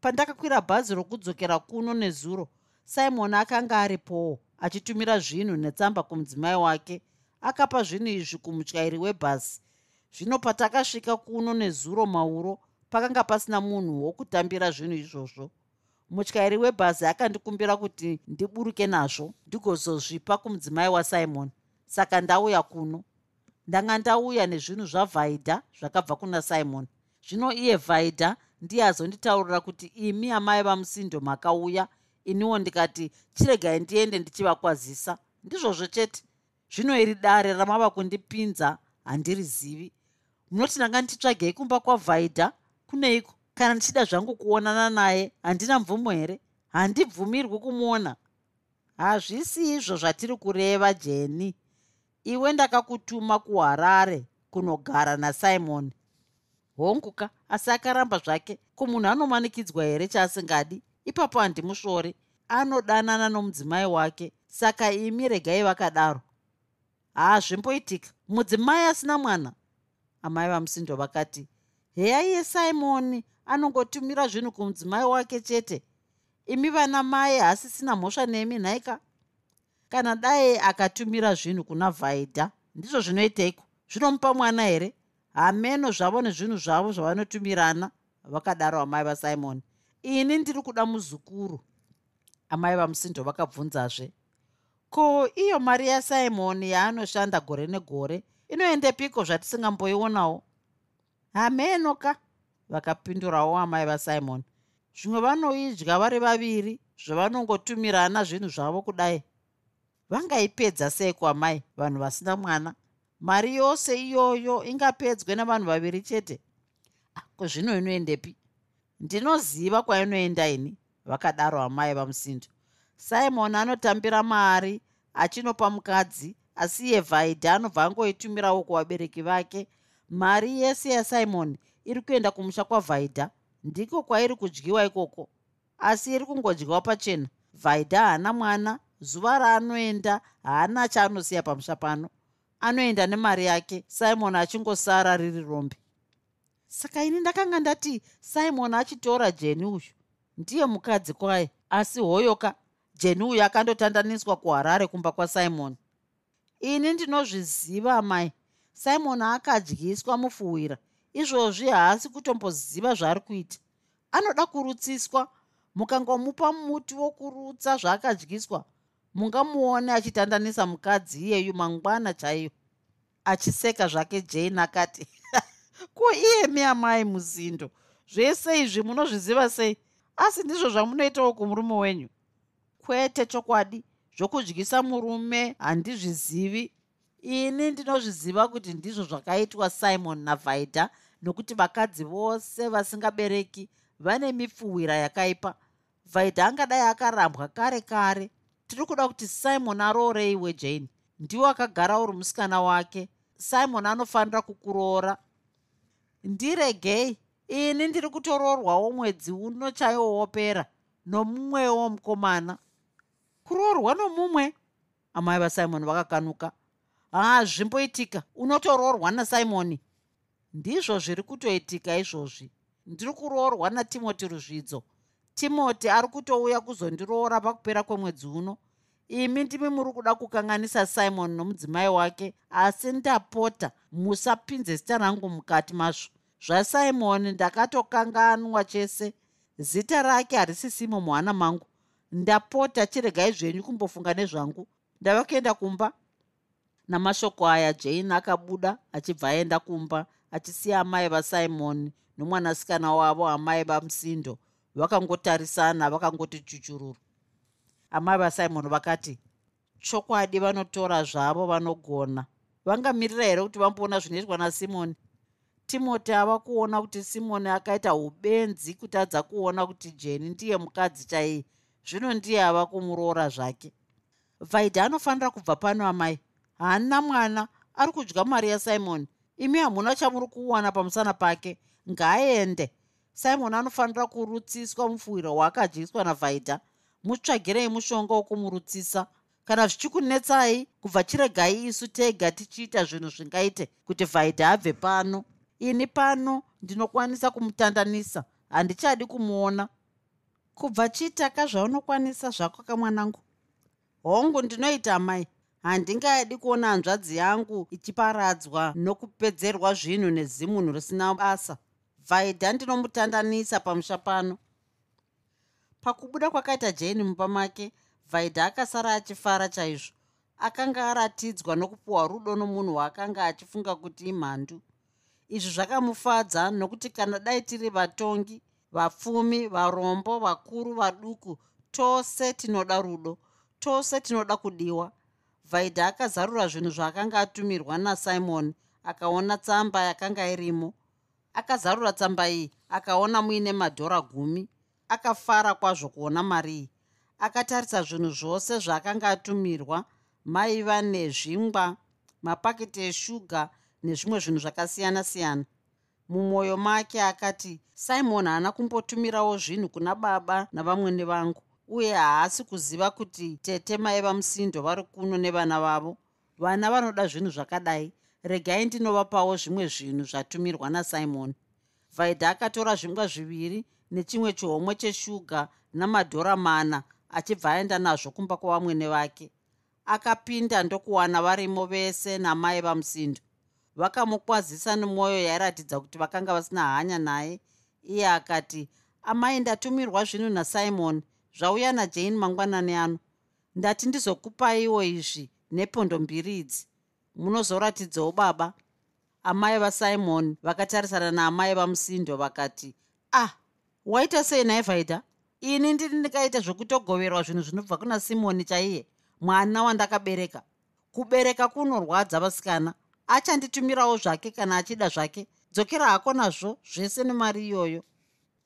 Pandakakwira bhazi rokudzokera kuno nezuro simon akanga aripowo achitumira zvinhu netsamba kumudzimai wake akapa zvinhu izvi kumutyairi webhasi zvino patakasvika kuno nezuro mauro pakanga pasina munhu wokutambira zvinhu izvozvo. Mutyairi webhazi akandikumbira kuti ndiburuke nazvo ndigozozvipa kumudzimai wasimon. Saka ndauya kuno. Ndanga ndauya nezvinhu zvavhaidha zvakabva kuna simon zvino iye vhaidha ndiye azonditaurira kuti imi amai vamusindo makauya iniwo ndikati chiregai ndiende ndichivakwazisa. Ndizvozvo chete. Zvino iri dare ramava kundipinza handirizivi. Munoti ndanga nditsvagei kumba kwavhaidha kuneiko kana ndichida zvangu kuonana naye handina mvumo here? Handibvumirwi kumuona. Hazvisi izvo zvatiri kureva jeni iwe ndakakutuma kuharare kunogara nasimoni honguka asi akaramba zvake. Ko munhu anomanikidzwa here chaasingadi? Ipapo handimushori. Anodanana nomudzimai wake saka imi regai vakadaro. Haazvimboitika mudzimai asina mwana? Amai vamusindo vakati heya iye simoni anongotumira zvinhu kumudzimai wake chete? Imi vana mai haasisina mhosva nemi nhaika kana dai akatumira zvinhu kuna vhaidha ndizvo zvinoiteiko zvinomupa mwana here hameno zvavo nezvinhu zvavo zvavanotumirana vakadaro amai vasimoni ini ndiri kuda muzukuru. Amai vamusindo vakabvunzazve ko iyo mari yasimoni yaanoshanda gore negore inoendepiko zvatisingamboionawo? Hameno ka vakapindurawo amai vasimoni zvimwe vanoidya vari vaviri zvavanongotumirana zvinhu zvavo kudai. Vangaipedza seiko amai vanhu vasina mwana mari yose iyoyo ingapedzwe navanhu vaviri chete? Ah, kuzvino inoendepi ndinoziva kwainoenda ini vakadaro amai vamusindo simon anotambira mari achinopa mukadzi asi iye vhaidha anobva angoitumirawo kuvabereki vake. Mari yese yasimon iri kuenda kumusha kwavhaidha ndiko kwairi kudyiwa ikoko. Asi iri kungodyiwa pachena. Vhaidha haana mwana zuva raanoenda haana chaanosiya pamusha pano anoenda nemari yake. Simon achingosara riri rombe. Saka ini ndakanga ndati simon achitora jeni uyu. Ndiye mukadzi kwaye asi hoyoka jeni uyu akandotandaniswa kuharare kumba kwasimon ini ndinozviziva mai. Simon akadyiswa mufuwira. Izvozvi haasi kutomboziva zvaari kuita. Anoda kurutsiswa. Mukangomupa muti wokurutsa zvaakadyiswa mungamuone achitandanisa mukadzi iyeyu mangwana chaiyo achiseka zvake jane akati [LAUGHS] ko iye miamai muzindo. Zvese izvi munozviziva sei? Asi ndizvo zvamunoitawo kumurume wenyu. Kwete chokwadi zvokudyisa murume handizvizivi. Ini ndinozviziva kuti ndizvo zvakaitwa simon navhaidha nokuti vakadzi vose vasingabereki vane mipfuwira yakaipa. Vhaidha angadai akarambwa kare kare tiri kuda kuti simon arooreiwe jane. Ndiwo akagara uri musikana wake. Simon anofanira kukuroora. Ndiregei. Ini ndiri kutoroorwawo mwedzi uno chaiwo wopera nomumwewo mukomana. Kuroorwa nomumwe? Amai vasimon vakakanuka. Haa zvimboitika. Unotoroorwa nasimoni ndizvo zviri kutoitika izvozvi. Ndiri kuroorwa natimoti ruzvidzo timoti ari kutouya kuzondiroora pakupera kwemwedzi uno. Imi ndimi muri kuda kukanganisa simon nomudzimai wake asi ndapota. Musapinze zita rangu mukati mazvo. Zvasimoni ndakatokanganwa chese. Zita rake harisisimo muhana mangu. Ndapota chiregai zvenyu kumbofunga nezvangu. Ndava kuenda kumba. Namashoko aya jane akabuda achibva aenda kumba achisiya amai vasimoni nomwanasikana wavo amai vamusindo vakangotarisana vakangoti chuchururu. Amai vasimoni vakati chokwadi vanotora zvavo vanogona. Vangamirira here kuti vamboona zvinoitwa nasimoni? Timoti ava kuona kuti simoni akaita ubenzi kutadza kuona kuti jeni ndiye mukadzi chaiye. Zvino ndiye ava kumuroora zvake. Vaidha anofanira kubva pano amai. Haana mwana ari kudya mari yasimoni imi hamuna chamuri kuwana pamusana pake. Ngaaende simoni anofanira kurutsiswa mufuwiro waakadyiswa navhaidha. Mutsvagirei mushonga wokumurutsisa. Kana zvichikunetsai kubva chiregai isu tega tichiita zvinhu zvingaite kuti vhaidha abve pano. Ini pano ndinokwanisa kumutandanisa. Handichadi kumuona. Kubva chiitaka zvaunokwanisa zvako kamwanangu. Hongu ndinoita mai. Handingadi kuona hanzvadzi yangu ichiparadzwa nokupedzerwa zvinhu nezimunhu risina basa vhaidha ndinomutandanisa pamusha pano. Pakubuda kwakaita jani mumba make vhaidha akasara achifara chaizvo. Akanga aratidzwa nokupiwa rudo nomunhu waakanga achifunga kuti imhandu. Izvi zvakamufadza nokuti kana dai tiri vatongi vapfumi varombo vakuru vaduku tose tinoda rudo tose tinoda kudiwa. Vhaidha akazarura zvinhu zvaakanga atumirwa nasimon akaona tsamba yakanga irimo akazarura tsamba iyi akaona muine madhora gumi akafara kwazvo kuona mari iyi. Akatarisa zvinhu zvose zvaakanga atumirwa maiva nezvingwa mapaketi eshuga nezvimwe zvinhu zvakasiyana-siyana. Mumwoyo make akati simon haana kumbotumirawo zvinhu kuna baba navamwene vangu uye haasi kuziva kuti tete mai vamusindo vari kuno nevana vavo. Vana vanoda zvinhu zvakadai regai ndinovapawo zvimwe zvinhu zvatumirwa nasimon. Vaidha akatora zvingwa zviviri nechimwe chihomwe cheshuga namadhora mana achibva aenda nazvo kumba kwavamwene vake akapinda ndokuwana varimo vese namai vamusindo. Vakamukwazisa nemwoyo yairatidza kuti vakanga vasina hanya naye. Iye akati amai ndatumirwa zvinhu nasimon. Zvauya najane mangwanani ano. Ndati ndizokupaiwo izvi nepondo mbiri idzi munozoratidzawo baba amai vasimon vakatarisana naamai vamusindo vakati ah waita sei naye vhaidha ini ndiri ndikaita zvokutogoverwa zvinhu zvinobva kuna simoni chaiye mwana wandakabereka. Kubereka kunorwadza vasikana. Achanditumirawo zvake kana achida zvake. Dzokera hako nazvo zvese nemari iyoyo.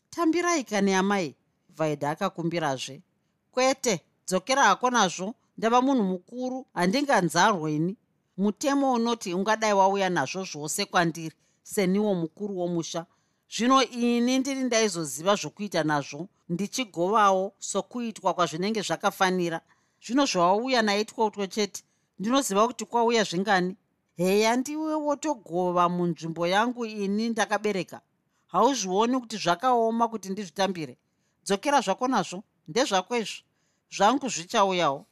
Tambirai kani amai vaidha akakumbirazve. Kwete dzokera hako nazvo. Ndava munhu mukuru. Handinganzarweni mutemo unoti ungadai wauya nazvo zvose kwandiri seniwo mukuru womusha. Zvino ini ndiri ndaizoziva zvokuita nazvo ndichigovawo sokuitwa kwazvinenge zvakafanira. Zvino zvawauya naitwa utwo chete ndinoziva kuti kwauya zvingani. Heya ndiwe wotogova munzvimbo yangu ini ndakabereka. Hauzvioni kuti zvakaoma kuti ndizvitambire. Dzokera zvako nazvo ndezvako izvo zvangu zvichauyawo.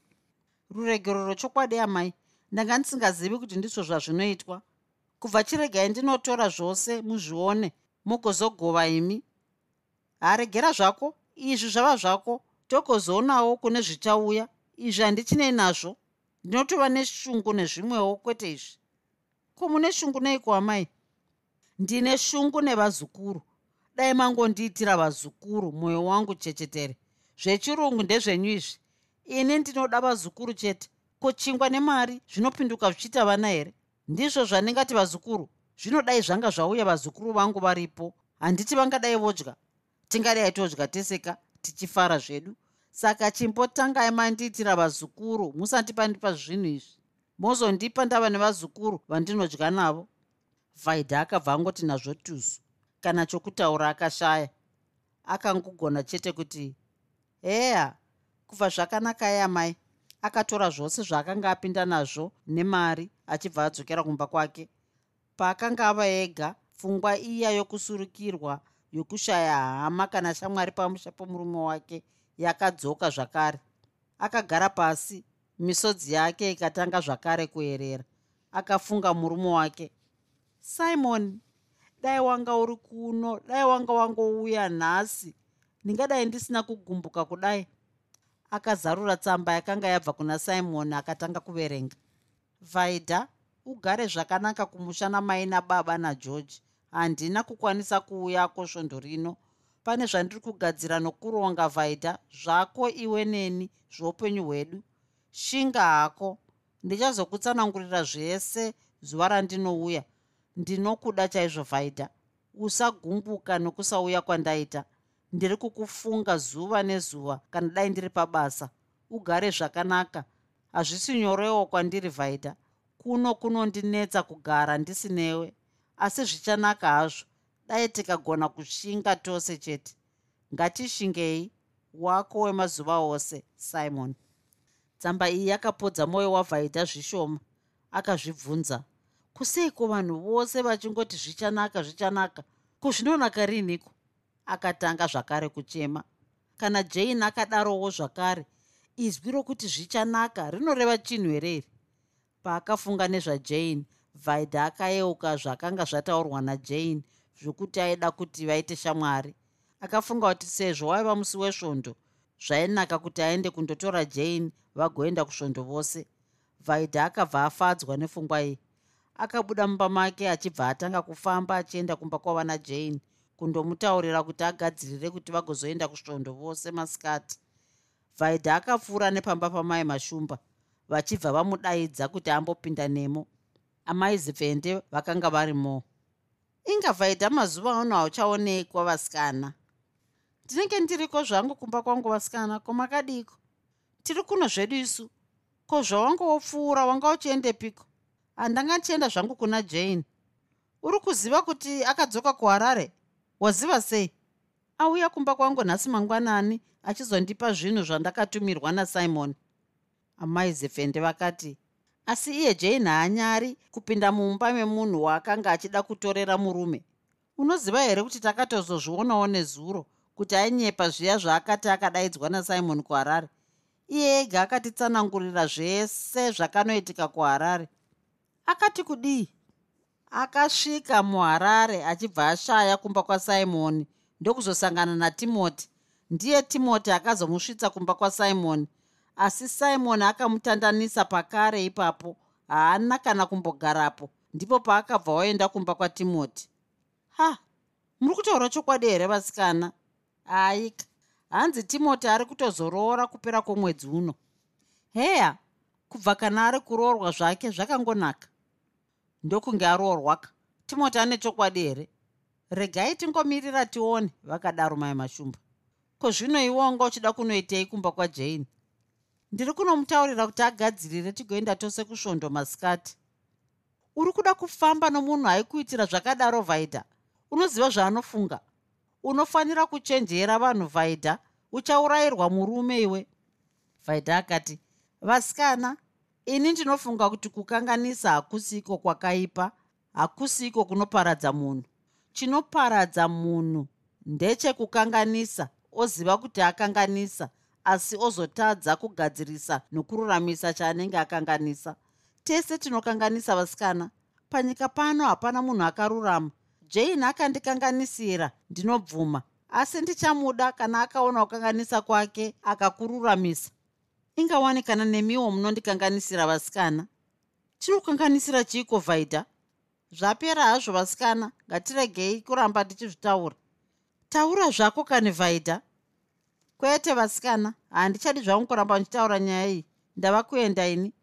Ruregero rwechokwadi amai ndanga ndisingazivi kuti ndizvo zvazvinoitwa. Kubva chiregai ndinotora zvose muzvione mugozogova imi. Haregera zvako izvi zvava zvako. Togozoonawo kune zvichauya izvi handichinei nazvo. Ndinotova neshungu nezvimwewo kwete izvi. Ko mune shungu neiko amai ndine shungu nevazukuru. Dai mangondiitira vazukuru mwoyo wangu chechetere. Zvechirungu ndezvenyu izvi. Ini ndinoda vazukuru chete kochingwa nemari zvinopinduka zvichiita vana here? Ndizvo zvandingati vazukuru. Zvinodai zvanga zvauya vazukuru vangu varipo. Handiti vangadai vodya. Tingadai todya teseka tichifara zvedu. Saka chimbotangai mandiitira vazukuru musati pandipa zvinhu izvi. Mozondipa ndava nevazukuru vandinodya navo. Vaidha akabva angoti nazvo tuzu. Kana chokutaura akashaya akangogona chete kuti heya kubva zvakanaka yamai akatora zvose zvaakanga apinda nazvo nemari achibva adzokera kumba kwake. Paakanga ava ega pfungwa iya yokusurukirwa yokushaya hama kana shamwari pamusha pomurume wake yakadzoka zvakare. Akagara pasi misodzi yake ikatanga zvakare kuerera. Akafunga murume wake simon dai wanga uri kuno dai wanga wangouya nhasi. Ndingadai ndisina kugumbuka kudai akazarura tsamba yakanga yabva kuna simon akatanga kuverenga. Vaida ugare zvakanaka kumusha namai nababa nageorge handina kukwanisa kuuyako svondo rino. Pane zvandiri kugadzira nokuronga vaida zvako iwe neni zveupenyu hwedu. Shinga hako. Ndichazokutsanangurira zvese zuva randinouya. Ndinokuda chaizvo vaida. Usagumbuka nokusauya kwandaita ndiri kukufunga zuva nezuva. Kana dai ndiri pabasa ugare zvakanaka. Hazvisi nyorewo kwandiri vaida kuno kunondinetsa kugara ndisinewe asi zvichanaka hazvo. Dai tikagona kushinga tose chete. Ngatishingei wako wemazuva ose simon. Tsamba iyi yakapodza mwoyo wavhaidha zvishoma akazvibvunza. Kuseiko vanhu vose vachingoti zvichanaka zvichanaka? Kuzvinonaka riniko akatanga zvakare kuchema. Kana jane akadarowo zvakare izwi rokuti zvichanaka rinoreva chinhu hereri paakafunga nezvajane vaida akayeuka zvakanga zvataurwa najane zvokuti aida kuti vaite shamwari. Akafunga kuti sezvo waiva musi wesvondo zvainaka kuti aende kundotora jane vagoenda kusvondo vose. Vaida akabva afadzwa nepfungwa iyi. Akabuda mumba make achibva atanga kufamba achienda kumba kwava najane kundomutaurira kuti agadzirire kuti vagozoenda kusvondo vose masikati. Vaida akapfuura nepamba pamai mashumba vachibva vamudaidza kuti ambopinda nemo. Amai zivhende vakanga varimo. Inga vaida mazuva ano hauchaonekwa vasikana. Ndinenge ndiriko zvangu kumba kwangu vasikana? Komakadiko tiri kuno zvedu isu? Ko zvawanga wopfuura wanga uchiendepiko? Handanga ndichienda zvangu kuna jane. Uri kuziva kuti akadzoka kuharare waziva sei? Auya kumba kwangu nhasi mangwanani achizondipa zvinhu zvandakatumirwa nasimon. Amai zefende vakati asi iye jane haanyari kupinda mumba memunhu waakanga achida kutorera murume. Unoziva here kuti takatozozvionawo nezuro kuti ainyepa zviya zvaakati akadaidzwa nasimon kuharare? Iye ega akatitsanangurira zvese zvakanoitika kuharare. Akati kudii akasvika muharare achibva ashaya kumba kwasimoni ndokuzosangana natimoti. Ndiye timoti akazomusvitsa kumba kwasimoni asi simoni akamutandanisa pakare ipapo haana kana kumbogarapo. Ndipo paakabva waenda kumba kwatimoti. Ha muri kutaura chokwadi here vasikana? Aika hanzi timoti ari kutozoroora kupera kwomwedzi uno. Heya kubva kana ari kuroorwa zvake zvakangonaka ndokunge aroorwaka. Timoti ane chokwadi here? Regai tingomirira tione vakadaro mai mashumba. Ko zvino iwonga uchida kunoitei kumba kwajani ndiri kunomutaurira kuti agadzirire tigoenda tose kusvondo masikati. Uri kuda kufamba nomunhu aikuitira zvakadaro vaida? Unoziva zvaanofunga? Unofanira kuchenjera vanhu vaida? Uchaurayirwa murume iwe? Vaida akati vasikana ini ndinofunga kuti kukanganisa hakusiko kwakaipa hakusiko kunoparadza munhu. Chinoparadza munhu ndechekukanganisa oziva kuti akanganisa asi ozotadza kugadzirisa nokururamisa chaanenge akanganisa. Tese tinokanganisa vasikana. Panyika pano hapana munhu akarurama. Jane akandikanganisira ndinobvuma. Asi ndichamuda kana akaona kukanganisa kwake akakururamisa ingawanikana nemiwo munondikanganisira vasikana? Tinokanganisira chiiko vaida? Zvapera hazvo vasikana ngatiregei kuramba tichizvitaura. Taura zvako kani vaida? Kwete vasikana handichadi zvangu kuramba ndichitaura nyaya iyi. Ndava kuenda ini?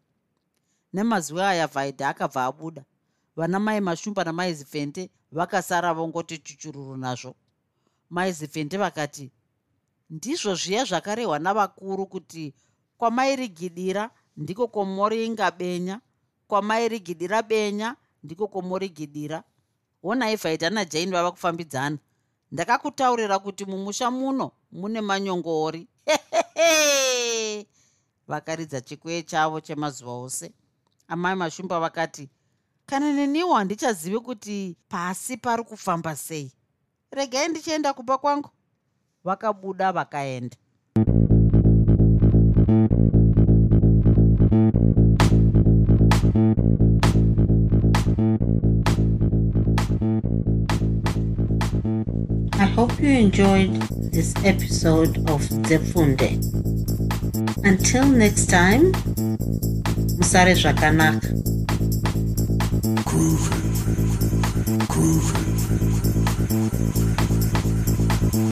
Nemazuva aya vaida akabva abuda. Vana mai mashumba namai zivhende vakasara vongoti chuchururu nazvo. Mai zivhende vakati ndizvo zviya zvakarehwa navakuru kuti kwamairigidira ndiko komoringa benya kwamairigidira benya ndiko komorigidira onai vaita najani vava kufambidzana. Ndakakutaurira kuti mumusha muno mune manyongori. [LAUGHS] Vakaridza chikwee chavo chemazuva ose. Amai mashumba vakati kana neniwo handichazivi kuti pasi pari kufamba sei? Regai ndichienda kupa kwangu. Vakabuda vakaenda I hope you enjoyed this episode of the Zefunde. Until next time, Musare Zvakanaka. Groovy.